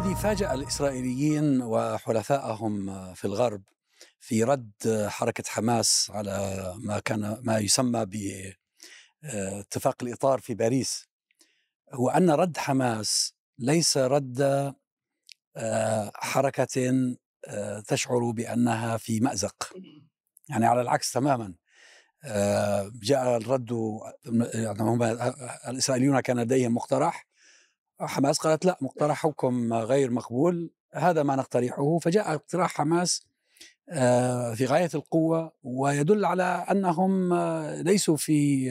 الذي فاجأ الإسرائيليين وحلفائهم في الغرب في رد حركة حماس على ما كان ما يسمى باتفاق الإطار في باريس هو أن رد حماس ليس رد آه، حركة آه، تشعر بأنها في مأزق. يعني على العكس تماما آه، جاء الرد هم الإسرائيليون كان لديهم مقترح حماس قالت لا مقترحكم غير مقبول هذا ما نقترحه. فجاء اقتراح حماس في غاية القوة ويدل على أنهم ليسوا في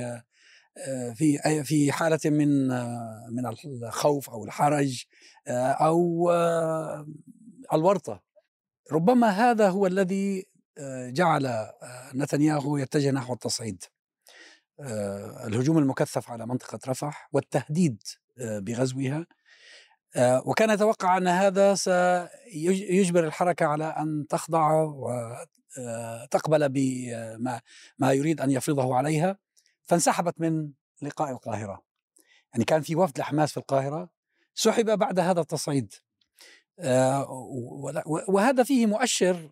في في حالة من من الخوف أو الحرج أو الورطة. ربما هذا هو الذي جعل نتنياهو يتجه نحو التصعيد. الهجوم المكثف على منطقة رفح والتهديد بغزوها. وكان يتوقع أن هذا سيجبر الحركة على أن تخضع وتقبل بما ما يريد أن يفرضه عليها. فانسحبت من لقاء القاهرة. يعني كان في وفد لحماس في القاهرة. سحب بعد هذا التصعيد. وهذا فيه مؤشر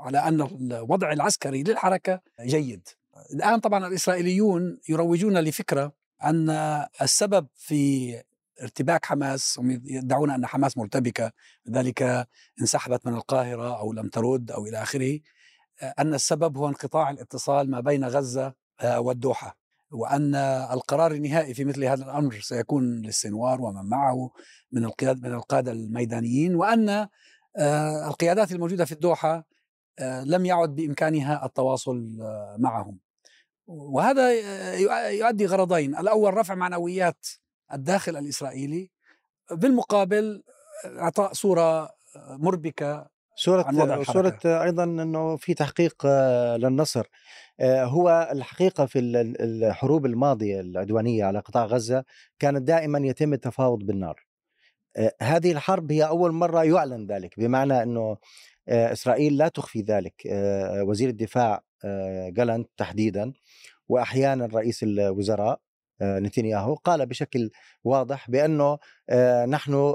على أن الوضع العسكري للحركة جيد. الآن طبعا الإسرائيليون يروجون لفكرة أن السبب في ارتباك حماس هم يدعون أن حماس مرتبكة لذلك انسحبت من القاهرة أو لم ترد أو إلى آخره أن السبب هو انقطاع الاتصال ما بين غزة والدوحة وأن القرار النهائي في مثل هذا الأمر سيكون للسنوار ومن معه من القيادة من القادة الميدانيين وأن القيادات الموجودة في الدوحة لم يعد بإمكانها التواصل معهم. وهذا يؤدي غرضين الأول رفع معنويات الداخل الإسرائيلي بالمقابل إعطاء صورة مربكة صورة عن وضع صورة أيضا أنه في تحقيق للنصر. هو الحقيقة في الحروب الماضية العدوانية على قطاع غزة كانت دائما يتم التفاوض بالنار. هذه الحرب هي أول مرة يعلن ذلك بمعنى أنه إسرائيل لا تخفي ذلك. وزير الدفاع جالنت تحديدا وأحيانا رئيس الوزراء نتنياهو قال بشكل واضح بأنه نحن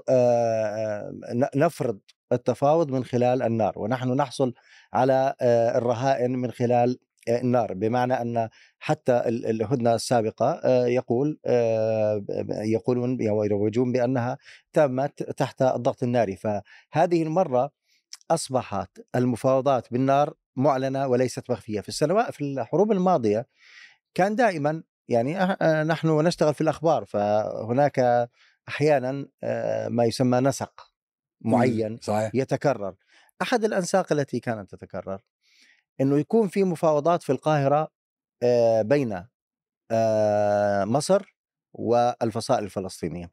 نفرض التفاوض من خلال النار ونحن نحصل على الرهائن من خلال النار. بمعنى أن حتى الهدنة السابقة يقول يقولون ويروجون بأنها تمت تحت الضغط الناري. فهذه المرة أصبحت المفاوضات بالنار معلنة وليست مخفية. في السنوات في الحروب الماضية كان دائما يعني نحن نشتغل في الأخبار فهناك أحيانا ما يسمى نسق معين صحيح. يتكرر. أحد الأنساق التي كانت تتكرر إنه يكون في مفاوضات في القاهرة بين مصر والفصائل الفلسطينية.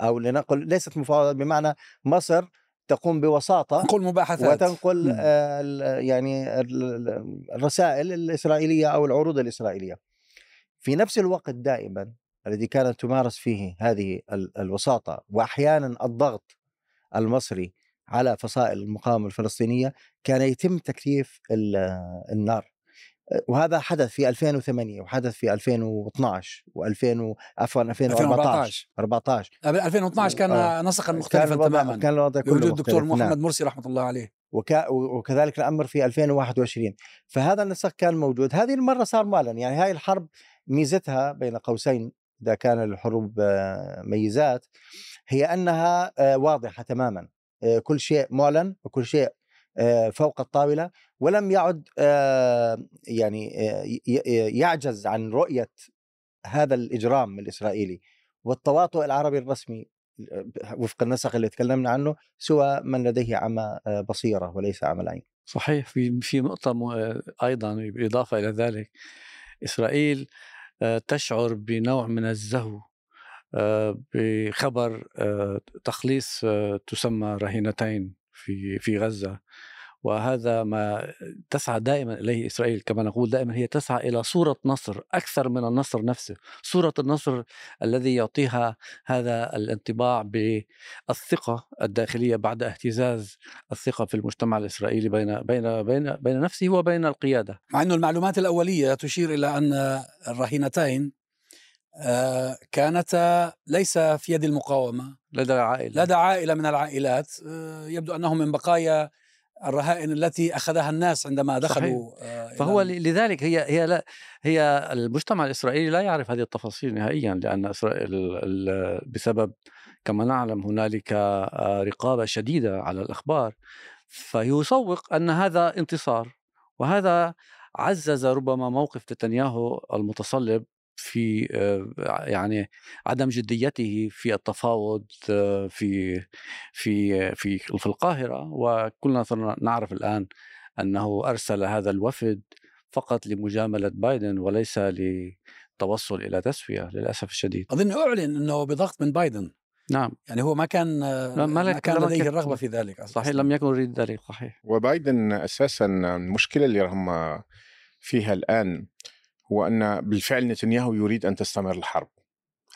أو لنقل ليست مفاوضات بمعنى مصر تقوم بوساطة تنقل مباحثات. وتنقل يعني الرسائل الإسرائيلية أو العروض الإسرائيلية. في نفس الوقت دائما الذي كانت تمارس فيه هذه الوساطة واحيانا الضغط المصري على فصائل المقاومة الفلسطينية كان يتم تكثيف النار. وهذا حدث في 2008 وحدث في 2012 و2000 عفوا 2014 14 2012 كان آه. نسقا مختلفا كان تماما. كان الوضع كله وجود الدكتور محمد نعم. مرسي رحمة الله عليه. وك... وكذلك الأمر في 2021 فهذا النسق كان موجود. هذه المرة صار معلن يعني هاي الحرب ميزتها بين قوسين إذا كان الحروب ميزات هي أنها واضحة تماما. كل شيء معلن وكل شيء فوق الطاولة ولم يعد يعني يعجز عن رؤية هذا الإجرام الإسرائيلي. والتواطؤ العربي الرسمي وفق النسق اللي تكلمنا عنه سوى من لديه عمى بصيرة وليس عمى العين. صحيح في في نقطة أيضا بالاضافه إلى ذلك. إسرائيل تشعر بنوع من الزهو بخبر تخليص تسمى رهينتين. في في غزة وهذا ما تسعى دائما إليه إسرائيل كما نقول دائما هي تسعى إلى صورة نصر أكثر من النصر نفسه، صورة النصر الذي يعطيها هذا الانطباع بالثقة الداخلية بعد اهتزاز الثقة في المجتمع الإسرائيلي بين بين بين بين نفسه وبين القيادة. مع إنه المعلومات الأولية تشير إلى أن الرهينتين كانتا ليس في يد المقاومة. لدى العائلة لدى عائلة من العائلات. آه، يبدو أنهم من بقايا الرهائن التي أخذها الناس عندما دخلوا صحيح. فهو لذلك هي هي لا هي المجتمع الإسرائيلي لا يعرف هذه التفاصيل نهائيا لأن إسرائيل بسبب كما نعلم هنالك رقابة شديدة على الأخبار. فيسوق أن هذا انتصار وهذا عزز ربما موقف نتنياهو المتصلب في يعني عدم جديته في التفاوض في في في في القاهرة وكلنا نعرف الآن أنه أرسل هذا الوفد فقط لمجاملة بايدن وليس للتوصل إلى تسوية للأسف الشديد. أظن أعلن أنه بضغط من بايدن. نعم. يعني هو ما كان ما, ما كان لديه الرغبة في ذلك صحيح لم يكن يريد ذلك صحيح. وبايدن أساسا المشكلة اللي هم فيها الآن هو أن بالفعل نتنياهو يريد أن تستمر الحرب.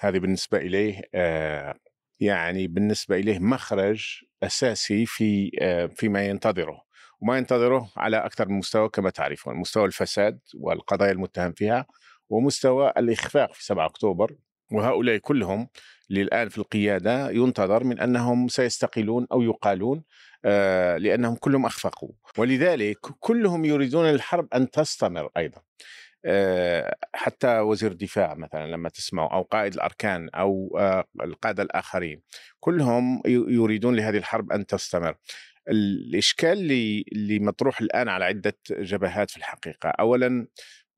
هذه بالنسبة إليه آه، يعني بالنسبة إليه مخرج أساسي في آه، فيما ينتظره وما ينتظره على أكثر من مستوى كما تعرفون مستوى الفساد والقضايا المتهم فيها ومستوى الإخفاق في 7 أكتوبر. وهؤلاء كلهم الان في القيادة ينتظر من أنهم سيستقيلون أو يقالون آه، لأنهم كلهم أخفقوا. ولذلك كلهم يريدون الحرب أن تستمر أيضا. آه، حتى وزير الدفاع مثلا لما تسمعوا أو قائد الأركان أو آه، القادة الآخرين كلهم يريدون لهذه الحرب أن تستمر. الإشكال اللي اللي مطروح الآن على عدة جبهات في الحقيقة، اولا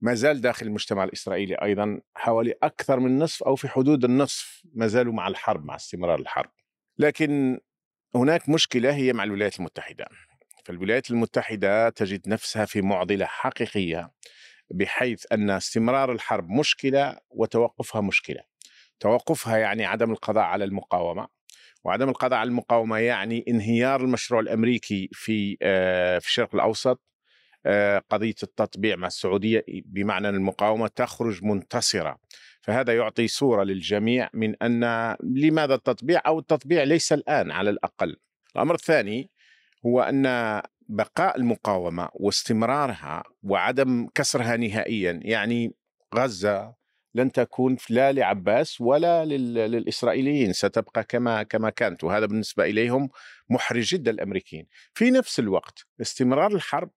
ما زال داخل المجتمع الإسرائيلي أيضا حوالي أكثر من نصف أو في حدود النصف ما زالوا مع الحرب مع استمرار الحرب. لكن هناك مشكلة هي مع الولايات المتحدة. فالولايات المتحدة تجد نفسها في معضلة حقيقية بحيث أن استمرار الحرب مشكلة وتوقفها مشكلة. توقفها يعني عدم القضاء على المقاومة وعدم القضاء على المقاومة يعني انهيار المشروع الأمريكي في آه، في الشرق الأوسط آه، قضية التطبيع مع السعودية بمعنى أن المقاومة تخرج منتصرة فهذا يعطي صورة للجميع من أن لماذا التطبيع أو التطبيع ليس الآن على الأقل. الأمر الثاني هو أن بقاء المقاومة واستمرارها وعدم كسرها نهائيا يعني غزة لن تكون لا لعباس ولا للإسرائيليين ستبقى كما كما كانت. وهذا بالنسبة إليهم محرج جدا الأمريكيين. في نفس الوقت استمرار الحرب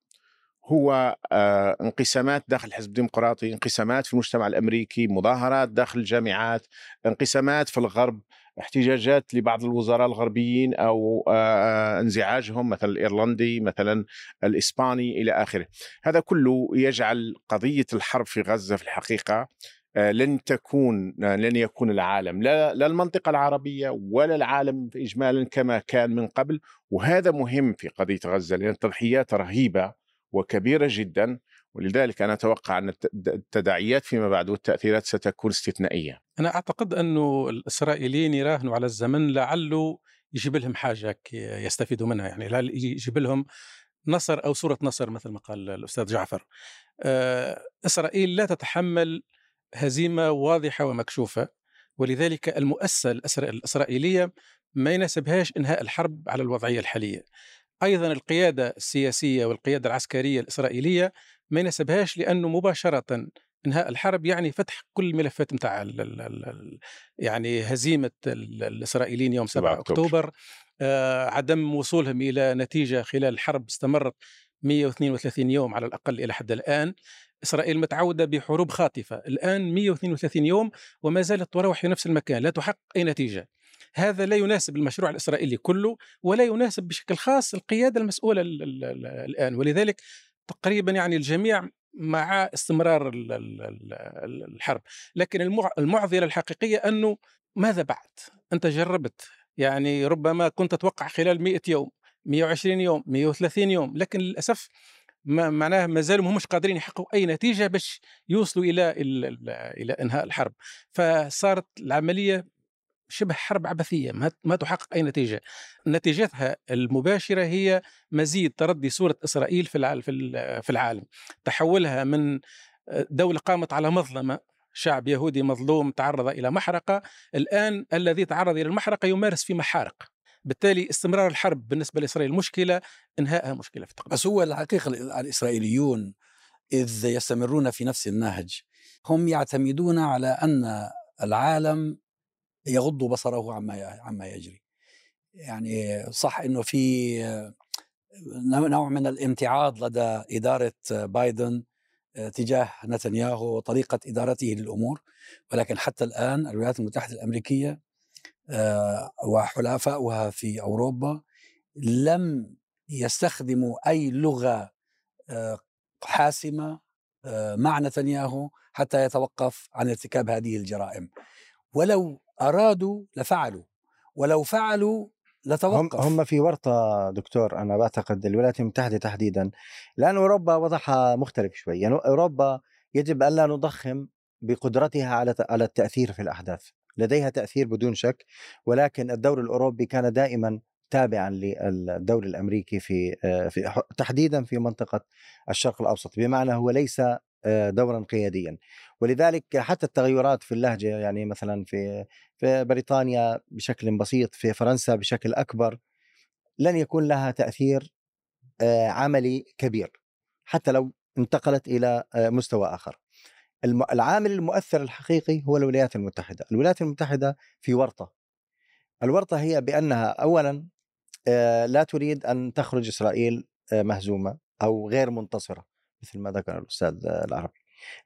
هو آه، انقسامات داخل الحزب الديمقراطي انقسامات في المجتمع الأمريكي مظاهرات داخل الجامعات انقسامات في الغرب. احتجاجات لبعض الوزراء الغربيين أو آه، انزعاجهم مثلا الإيرلندي مثلا الإسباني إلى آخره. هذا كله يجعل قضية الحرب في غزة في الحقيقة آه، لن تكون لن يكون العالم. لا, لا المنطقة العربية ولا العالم إجمالا كما كان من قبل. وهذا مهم في قضية غزة لأن التضحيات رهيبة وكبيرة جدا. ولذلك أنا أتوقع أن التداعيات فيما بعد والتأثيرات ستكون استثنائية. أنا أعتقد أنه الإسرائيليين يراهنوا على الزمن لعله يجيب لهم حاجة يستفيدوا منها يعني يجيب لهم نصر أو صورة نصر مثل ما قال الأستاذ جعفر. آه، إسرائيل لا تتحمل هزيمة واضحة ومكشوفة ولذلك المؤسسة الإسرائيلية ما يناسبهاش إنهاء الحرب على الوضعية الحالية. أيضا القيادة السياسية والقيادة العسكرية الإسرائيلية ما يناسبهاش لأنه مباشرة إنهاء الحرب يعني فتح كل الملفات نتاع يعني هزيمة الإسرائيليين يوم 7 أكتوبر. آه عدم وصولهم إلى نتيجة خلال الحرب استمرت 132 يوم على الأقل إلى حد الآن. إسرائيل متعودة بحروب خاطفة. الآن 132 يوم وما زالت تروح في نفس المكان لا تحقق أي نتيجة. هذا لا يناسب المشروع الإسرائيلي كله ولا يناسب بشكل خاص القيادة المسؤولة الآن. ولذلك تقريبا يعني الجميع مع استمرار الحرب. لكن المعضلة الحقيقية أنه ماذا بعد؟ أنت جربت. يعني ربما كنت تتوقع خلال 100 يوم 120 يوم 130 يوم لكن للأسف ما معناه ما زالوا مش قادرين يحققوا أي نتيجة باش يوصلوا إلى إلى إنهاء الحرب. فصارت العملية شبه حرب عبثية ما ما تحقق أي نتيجة. نتيجتها المباشرة هي مزيد تردي صورة إسرائيل في في العالم. تحولها من آه، دولة قامت على مظلمة شعب يهودي مظلوم تعرض إلى محرقة الآن الذي تعرض إلى المحرقة يمارس في محارق. بالتالي استمرار الحرب بالنسبة لإسرائيل مشكلة إنهائها مشكلة في التقدم. بس هو الحقيقة الإسرائيليون إذ يستمرون في نفس النهج هم يعتمدون على أن العالم يغض بصره عما عما يجري. يعني صح إنه في نوع من الامتعاض لدى إدارة بايدن تجاه نتنياهو وطريقة إدارته للأمور. ولكن حتى الآن الولايات المتحدة الأمريكية آه، وحلفاؤها في أوروبا لم يستخدموا أي لغة آه، حاسمة آه، مع نتنياهو حتى يتوقف عن ارتكاب هذه الجرائم. ولو أرادوا لفعلوا ولو فعلوا لتوقف. هم هم في ورطة دكتور أنا بعتقد الولايات المتحدة تحديدا. لأن أوروبا وضعها مختلف شوي يعني أوروبا يجب ألا نضخم بقدرتها على على التأثير في الأحداث. لديها تأثير بدون شك ولكن الدور الأوروبي كان دائما تابعا للدور الأمريكي في في تحديدا في منطقة الشرق الأوسط. بمعنى هو ليس آه، دورا قياديا. ولذلك حتى التغيرات في اللهجة يعني مثلا في في بريطانيا بشكل بسيط في فرنسا بشكل أكبر لن يكون لها تأثير آه، عملي كبير حتى لو انتقلت إلى آه، مستوى آخر. العامل المؤثر الحقيقي هو الولايات المتحدة. الولايات المتحدة في ورطة. الورطة هي بأنها اولا لا تريد أن تخرج إسرائيل مهزومة أو غير منتصرة. مثل ما ذكر الأستاذ العربي.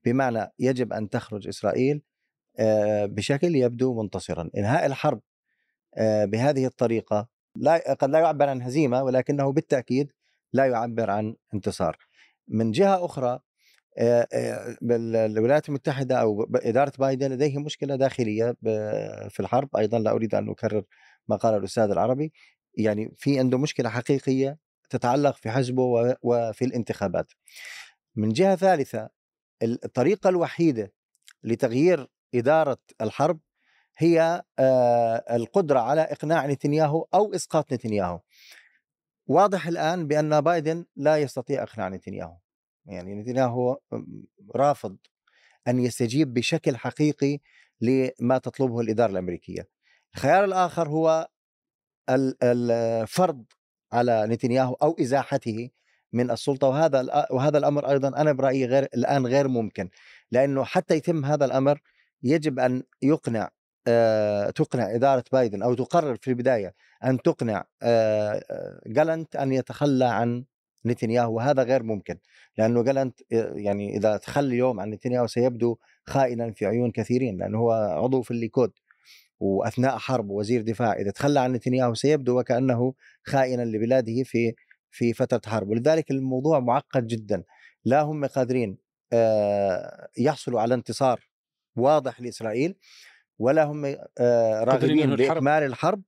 بمعنى يجب أن تخرج إسرائيل آه، بشكل يبدو منتصرا. إنهاء الحرب آه، بهذه الطريقة لا قد لا يعبر عن هزيمة ولكنه بالتأكيد لا يعبر عن انتصار. من جهة أخرى آه، الولايات المتحدة أو إدارة بايدن لديه مشكلة داخلية في الحرب. أيضا لا أريد أن أكرر ما قال الأستاذ العربي. يعني في عنده مشكلة حقيقية تتعلق في حزبه وفي الانتخابات. من جهة ثالثة الطريقة الوحيدة لتغيير إدارة الحرب هي القدرة على إقناع نتنياهو أو إسقاط نتنياهو. واضح الآن بأن بايدن لا يستطيع إقناع نتنياهو. يعني نتنياهو رافض أن يستجيب بشكل حقيقي لما تطلبه الإدارة الأمريكية. الخيار الآخر هو الفرض على نتنياهو أو إزاحته من السلطة وهذا وهذا الأمر أيضا أنا برأيي غير الآن غير ممكن لأنه حتى يتم هذا الأمر يجب أن يقنع آه، تقنع إدارة بايدن أو تقرر في البداية أن تقنع آه، جالنت أن يتخلى عن نتنياهو وهذا غير ممكن لأنه جالنت آه، يعني إذا تخلى اليوم عن نتنياهو سيبدو خائنا في عيون كثيرين لأنه هو عضو في الليكود. وأثناء حرب وزير دفاع إذا تخلى عن نتنياهو سيبدو وكأنه خائنا لبلاده في في فترة حرب. ولذلك الموضوع معقد جدا. لا هم قادرين آه، يحصلوا على انتصار واضح لإسرائيل ولا هم آه، راغبين بإكمال الحرب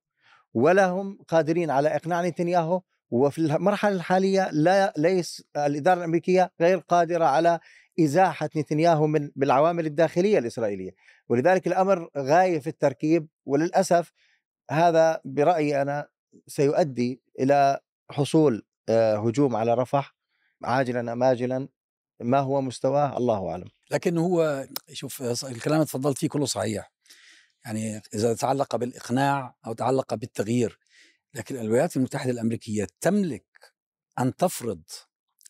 ولا هم قادرين على إقناع نتنياهو. وفي المرحلة الحالية لا ليس الإدارة الأمريكية غير قادرة على إزاحة نتنياهو من بالعوامل الداخلية الإسرائيلية. ولذلك الأمر غاية في التركيب وللأسف هذا برأيي أنا سيؤدي إلى حصول آه، هجوم على رفح عاجلا أم اجلا ما هو مستواه؟ الله أعلم. لكن هو شوف الكلام اللي تفضلت فيه كله صحيح. يعني إذا تعلق بالإقناع أو تعلق بالتغيير لكن الولايات المتحدة الأمريكية تملك أن تفرض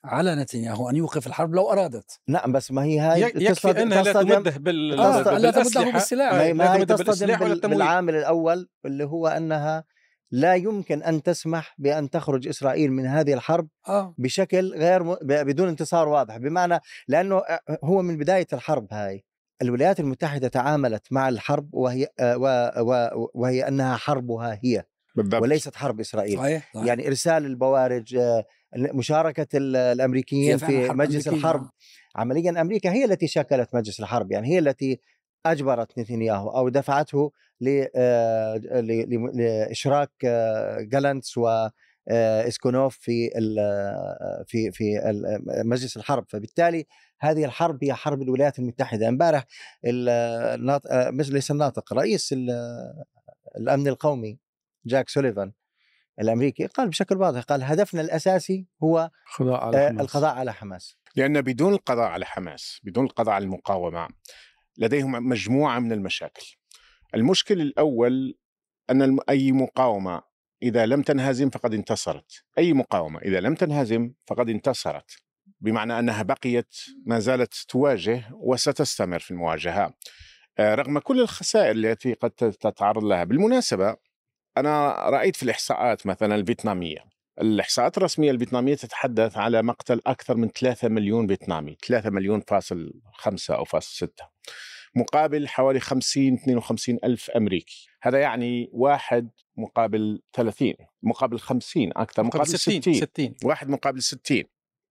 على نتنياهو أن يوقف الحرب لو أرادت نعم بس ما هي هاي يكفي أنها لا تمده بال... آه لا تمده بالسلاح ما, ما هي تصطدم بالعامل الأول اللي هو أنها لا يمكن أن تسمح بأن تخرج إسرائيل من هذه الحرب آه. بشكل غير م... بدون انتصار واضح بمعنى لأنه هو من بداية الحرب هاي الولايات المتحدة تعاملت مع الحرب وهي وهي أنها حربها هي بالضبط. وليست حرب إسرائيل صحيح. صحيح. يعني إرسال البوارج مشاركة الأمريكيين في مجلس. الحرب. عمليا أمريكا هي التي شكلت مجلس الحرب يعني هي التي أجبرت نتنياهو أو دفعته آه، لإشراك آه، جانتس و آه، إسكونوف في في في مجلس الحرب. فبالتالي هذه الحرب هي حرب الولايات المتحدة. امبارح مجلس الناطق رئيس الأمن القومي جاك سوليفان الأمريكي قال بشكل واضح قال هدفنا الأساسي هو القضاء على حماس. القضاء على حماس. لأن بدون القضاء على حماس بدون القضاء على المقاومة لديهم مجموعة من المشاكل. المشكل الأول أن أي مقاومة إذا لم تنهزم فقد انتصرت. أي مقاومة إذا لم تنهزم فقد انتصرت. بمعنى أنها بقيت ما زالت تواجه وستستمر في المواجهة. آه، رغم كل الخسائر التي قد تتعرض لها. بالمناسبة أنا رأيت في الإحصاءات مثلا الفيتنامية. الإحصاءات الرسمية الفيتنامية تتحدث على مقتل أكثر من 3 مليون فيتنامي 3 مليون فاصل 5 أو فاصل 6 مقابل حوالي 50 52 ألف أمريكي. هذا يعني واحد مقابل 30 مقابل 50 أكثر مقابل, مقابل 60, 60 60 واحد مقابل 60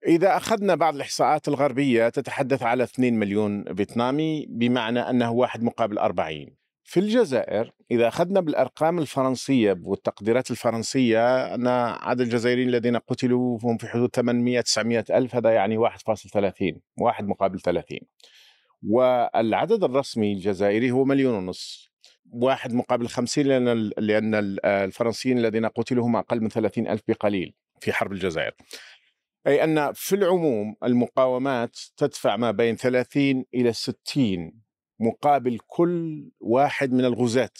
إذا أخذنا بعض الإحصاءات الغربية تتحدث على 2 مليون فيتنامي بمعنى أنه واحد مقابل 40 في الجزائر إذا أخذنا بالأرقام الفرنسية والتقديرات الفرنسية أن عدد الجزائريين الذين قتلوا هم في حدود 800 900 ألف هذا يعني 1.30 واحد مقابل 30 والعدد الرسمي الجزائري هو مليون ونص واحد مقابل 50 لأن لأن الفرنسيين الذين قتلوا هم أقل من 30 ألف بقليل في حرب الجزائر. أي أن في العموم المقاومات تدفع ما بين 30 إلى 60 مقابل كل واحد من الغزاة.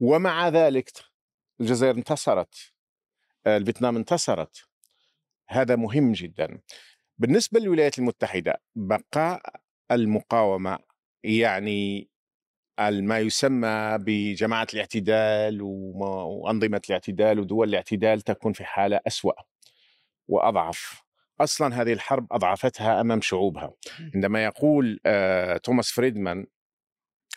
ومع ذلك الجزائر انتصرت الفيتنام انتصرت. هذا مهم جدا. بالنسبة للولايات المتحدة بقاء المقاومة يعني ما يسمى بجماعة الاعتدال وأنظمة الاعتدال ودول الاعتدال تكون في حالة أسوأ وأضعف. أصلا هذه الحرب أضعفتها أمام شعوبها. عندما يقول آه توماس فريدمان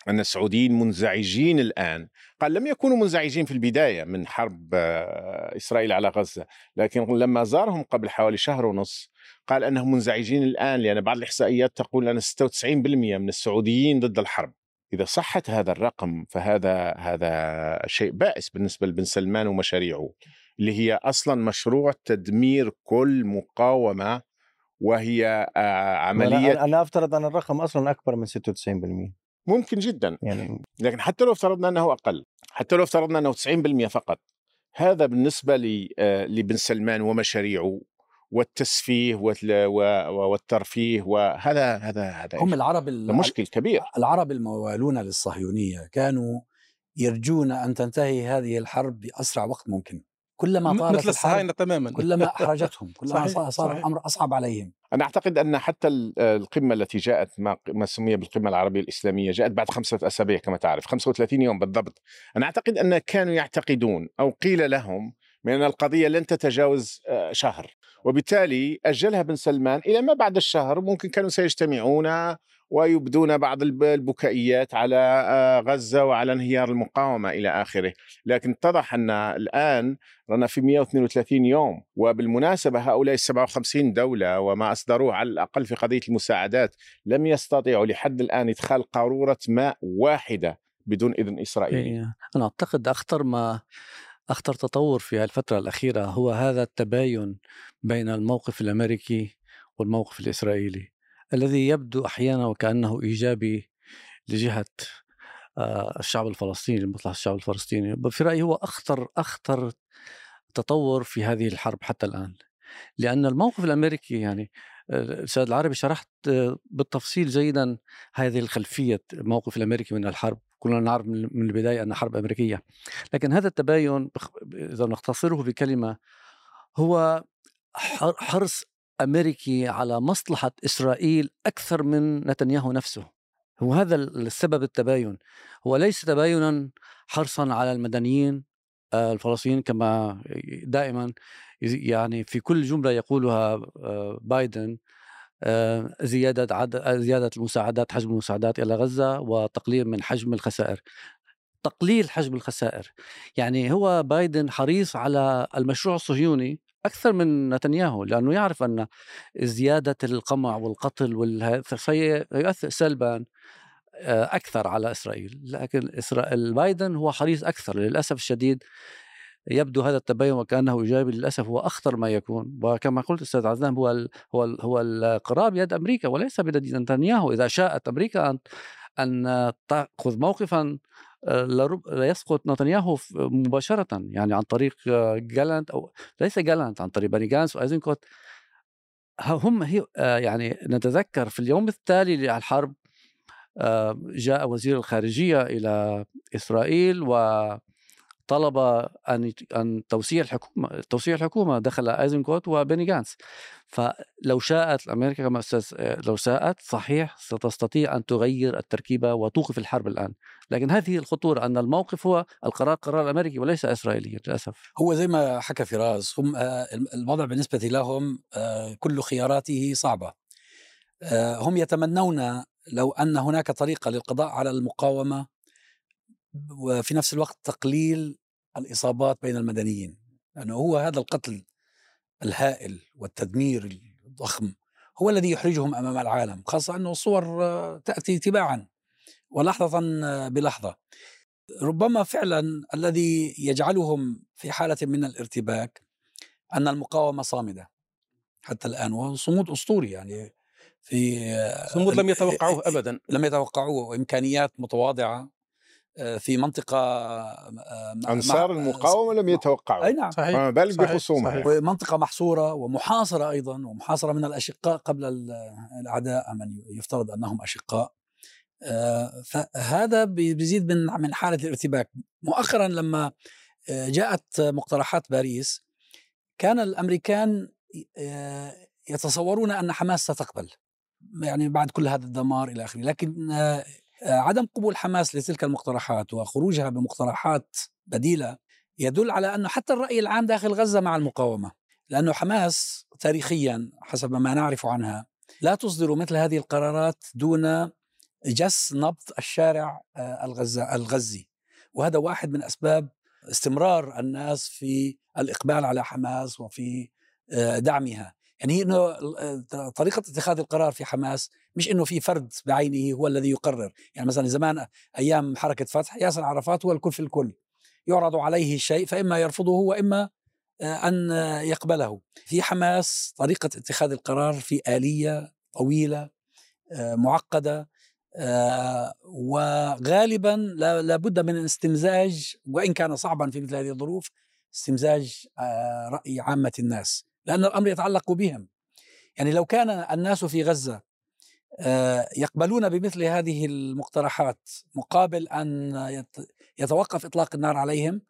أن السعوديين منزعجين الآن قال لم يكونوا منزعجين في البداية من حرب آه إسرائيل على غزة لكن لما زارهم قبل حوالي شهر ونص قال أنهم منزعجين الآن لأن بعض الإحصائيات تقول أن 96% من السعوديين ضد الحرب. إذا صحت هذا الرقم فهذا هذا شيء بائس بالنسبة لبن سلمان ومشاريعه. اللي هي أصلا مشروع تدمير كل مقاومة وهي آه، عملية أنا أفترض أن الرقم أصلا أكبر من 96% ممكن جدا. يعني لكن حتى لو افترضنا أنه أقل حتى لو افترضنا أنه 90% فقط هذا بالنسبة آه، لبن سلمان ومشاريعه والتسفيه والترفيه وهذا هذا هذا هم العرب مشكل كبير. العرب الموالون للصهيونية كانوا يرجون أن تنتهي هذه الحرب بأسرع وقت ممكن. كلما طالت مثل الصهاينة تماما. كلما أحرجتهم كلما صحيح صار صحيح. الامر أصعب عليهم. أنا أعتقد أن حتى القمة التي جاءت ما, ما سمي بالقمة العربية الإسلامية جاءت بعد خمسة أسابيع كما تعرف 35 يوم بالضبط. أنا أعتقد أن كانوا يعتقدون أو قيل لهم من أن القضية لن تتجاوز آه، شهر. وبالتالي أجلها بن سلمان إلى ما بعد الشهر ممكن كانوا سيجتمعون ويبدون بعض البكائيات على آه، غزة وعلى انهيار المقاومة إلى آخره. لكن اتضح أن الآن رانا في 132 يوم وبالمناسبة هؤلاء 57 دولة وما أصدروه على الأقل في قضية المساعدات لم يستطيعوا لحد الآن إدخال قارورة ماء واحدة بدون إذن إسرائيلي إيه، أنا أعتقد أخطر ما أخطر تطور في الفترة الأخيرة هو هذا التباين بين الموقف الأمريكي والموقف الإسرائيلي. الذي يبدو أحيانا وكأنه إيجابي لجهة آه، الشعب الفلسطيني لمصلحة الشعب الفلسطيني. في رأيي هو أخطر أخطر تطور في هذه الحرب حتى الآن. لأن الموقف الأمريكي يعني الاستاذ العربي شرحت آه، بالتفصيل جيدا هذه الخلفية الموقف الأمريكي من الحرب. كلنا نعرف من البداية أنها حرب أمريكية. لكن هذا التباين إذا نختصره بكلمة هو حرص أمريكي على مصلحة إسرائيل أكثر من نتنياهو نفسه. وهذا السبب التباين. هو ليس تباينا حرصا على المدنيين آه، الفلسطينيين كما دائما يعني في كل جملة يقولها آه، بايدن آه، زيادة عدد زيادة المساعدات حجم المساعدات إلى غزة وتقليل من حجم الخسائر. تقليل حجم الخسائر. يعني هو بايدن حريص على المشروع الصهيوني أكثر من نتنياهو لأنه يعرف أن زيادة القمع والقتل سيؤثر سلبا آه، أكثر على إسرائيل. لكن إسرائيل بايدن هو حريص أكثر للأسف الشديد يبدو هذا التباين وكأنه إيجابي للأسف هو أخطر ما يكون. وكما قلت أستاذ عزام هو ال هو ال هو القرار بيد أمريكا وليس بيد نتنياهو. إذا شاءت أمريكا ان أن تأخذ موقفا لا يسقط نتنياهو مباشرة يعني عن طريق جالانت أو ليس جالانت عن طريق بني جانس وأيزنكوت. هم هي يعني نتذكر في اليوم التالي للحرب جاء وزير الخارجية إلى إسرائيل و طلب أن أن توسيع الحكومة توسيع الحكومة دخل إيزنكوت وبيني جانس فلو شاءت أمريكا كما أستاذ لو شاءت صحيح ستستطيع أن تغير التركيبة وتوقف الحرب الآن. لكن هذه الخطورة أن الموقف هو القرار قرار أمريكي وليس إسرائيلي للأسف. هو زي ما حكى فراس هم آه، الوضع بالنسبة لهم آه، كل خياراته صعبة. آه، هم يتمنون لو أن هناك طريقة للقضاء على المقاومة وفي نفس الوقت تقليل الإصابات بين المدنيين لأنه هو هذا القتل الهائل والتدمير الضخم هو الذي يحرجهم أمام العالم خاصة أنه الصور تأتي تباعا ولحظه بلحظة. ربما فعلا الذي يجعلهم في حالة من الارتباك أن المقاومة صامدة حتى الآن وصمود أسطوري يعني في صمود لم يتوقعوه ابدا. لم يتوقعوه امكانيات متواضعة في منطقة آه، أنصار المقاومة لم يتوقعوا أي نعم. صحيح. فما بالك بخصومها ومنطقة محصورة ومحاصرة أيضا ومحاصرة من الأشقاء قبل الأعداء من يفترض أنهم أشقاء. آه، فهذا بيزيد من من حالة الارتباك. مؤخرا لما جاءت مقترحات باريس كان الأمريكان يتصورون أن حماس ستقبل. يعني بعد كل هذا الدمار إلى آخره. لكن آه، عدم قبول حماس لتلك المقترحات وخروجها بمقترحات بديلة يدل على أنه حتى الرأي العام داخل غزة مع المقاومة لأنه حماس تاريخيا حسب ما نعرف عنها لا تصدر مثل هذه القرارات دون جس نبض الشارع آه، الغزي وهذا واحد من أسباب استمرار الناس في الإقبال على حماس وفي آه، دعمها. يعني إنه طريقة اتخاذ القرار في حماس مش إنه في فرد بعينه هو الذي يقرر. يعني مثلا زمان أيام حركة فتح ياسر عرفات هو الكل في الكل. يعرض عليه الشيء فإما يرفضه وإما أن يقبله. في حماس طريقة اتخاذ القرار في آلية طويلة معقدة وغالبا لابد من استمزاج وإن كان صعبا في مثل هذه الظروف استمزاج رأي عامة الناس. لأن الأمر يتعلق بهم. يعني لو كان الناس في غزة آه، يقبلون بمثل هذه المقترحات مقابل أن يتوقف إطلاق النار عليهم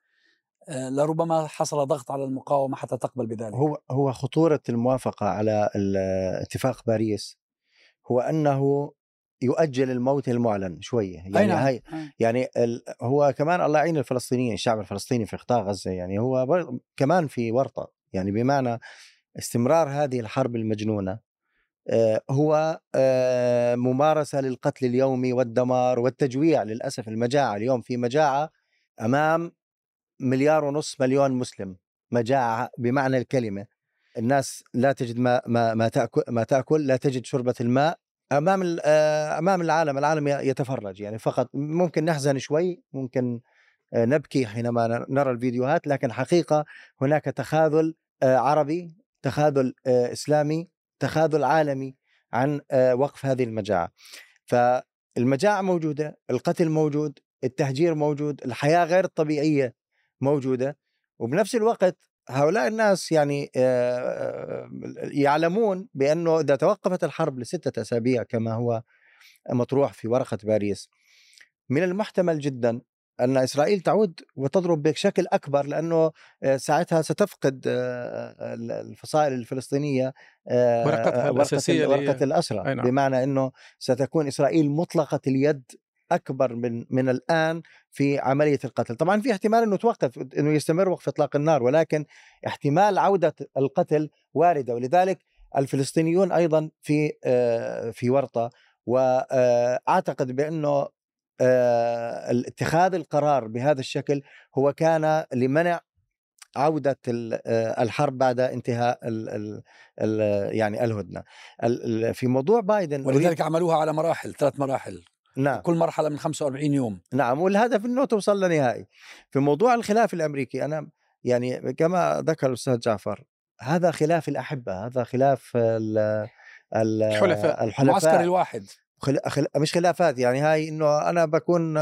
آه، لربما حصل ضغط على المقاومة حتى تقبل بذلك. هو هو خطورة الموافقة على اتفاق باريس هو أنه يؤجل الموت المعلن شوية. يعني نعم. هاي يعني هو كمان الله يعين الفلسطينيين الشعب الفلسطيني في قطاع غزة. يعني هو كمان في ورطة. يعني بمعنى استمرار هذه الحرب المجنونة آه، هو آه، ممارسة للقتل اليومي والدمار والتجويع للأسف المجاعة اليوم في مجاعة أمام مليار ونص مليون مسلم مجاعة بمعنى الكلمة. الناس لا تجد ما ما ما تأكل ما تأكل لا تجد شربة الماء أمام آه، أمام العالم العالم يتفرج يعني فقط. ممكن نحزن شوي ممكن نبكي حينما نرى الفيديوهات لكن حقيقة هناك تخاذل آه، عربي تخاذل آه، إسلامي تخاذل عالمي عن آه، وقف هذه المجاعة. فالمجاعة موجودة القتل موجود التهجير موجود الحياة غير الطبيعية موجودة. وبنفس الوقت هؤلاء الناس يعني يعلمون بأنه إذا توقفت الحرب لستة أسابيع كما هو مطروح في ورقة باريس من المحتمل جدا أن إسرائيل تعود وتضرب بشكل أكبر لأنه آه، ساعتها ستفقد آه، آه، الفصائل الفلسطينية ورقتها الأساسية ورقة الأسرى. نعم. بمعنى إنه ستكون إسرائيل مطلقة اليد أكبر من من الآن في عملية القتل، طبعا في احتمال إنه توقف إنه يستمر وقف إطلاق النار ولكن احتمال عودة القتل واردة. ولذلك الفلسطينيون أيضا في في ورطة. واعتقد بأنه اتخاذ القرار بهذا الشكل هو كان لمنع عودة آه، الحرب بعد انتهاء ال ال ال يعني الهدنة. في موضوع بايدن ولذلك عملوها على مراحل ثلاث مراحل. نعم. كل مرحلة من 45 يوم. نعم والهدف إنه توصل لنهائي. في موضوع الخلاف الأمريكي أنا يعني كما ذكر الأستاذ جعفر هذا خلاف الأحبة هذا خلاف الحلفاء الحلفاء. المعسكر الواحد. خل... خل... مش خلافات يعني هاي إنه أنا بكون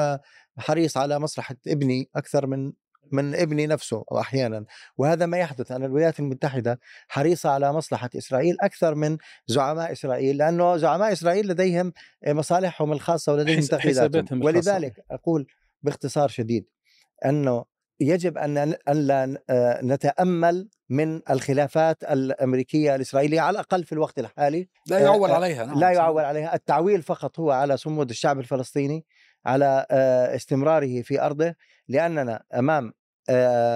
حريص على مصلحة ابني أكثر من من ابني نفسه أحيانا. وهذا ما يحدث ان الولايات المتحدة حريصة على مصلحة إسرائيل أكثر من زعماء إسرائيل لأنه زعماء إسرائيل لديهم مصالحهم الخاصة ولديهم تحديداتهم ولذلك أقول باختصار شديد أنه يجب أن لا آه، نتأمل من الخلافات الأمريكية الإسرائيلية على الأقل في الوقت الحالي. لا يعول عليها. نعم لا يعول عليها. التعويل فقط هو على صمود الشعب الفلسطيني على استمراره في أرضه لأننا أمام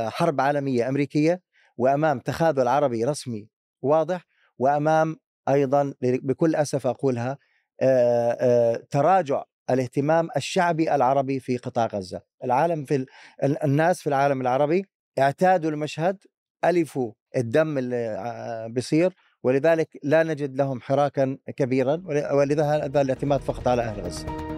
حرب عالمية أمريكية وأمام تخاذل عربي رسمي واضح وأمام أيضا بكل أسف أقولها تراجع الاهتمام الشعبي العربي في قطاع غزة، العالم في الناس في العالم العربي اعتادوا المشهد ألفوا الدم اللي بيصير ولذلك لا نجد لهم حراكا كبيرا ولذا هذا الاعتماد فقط على أهل غزة.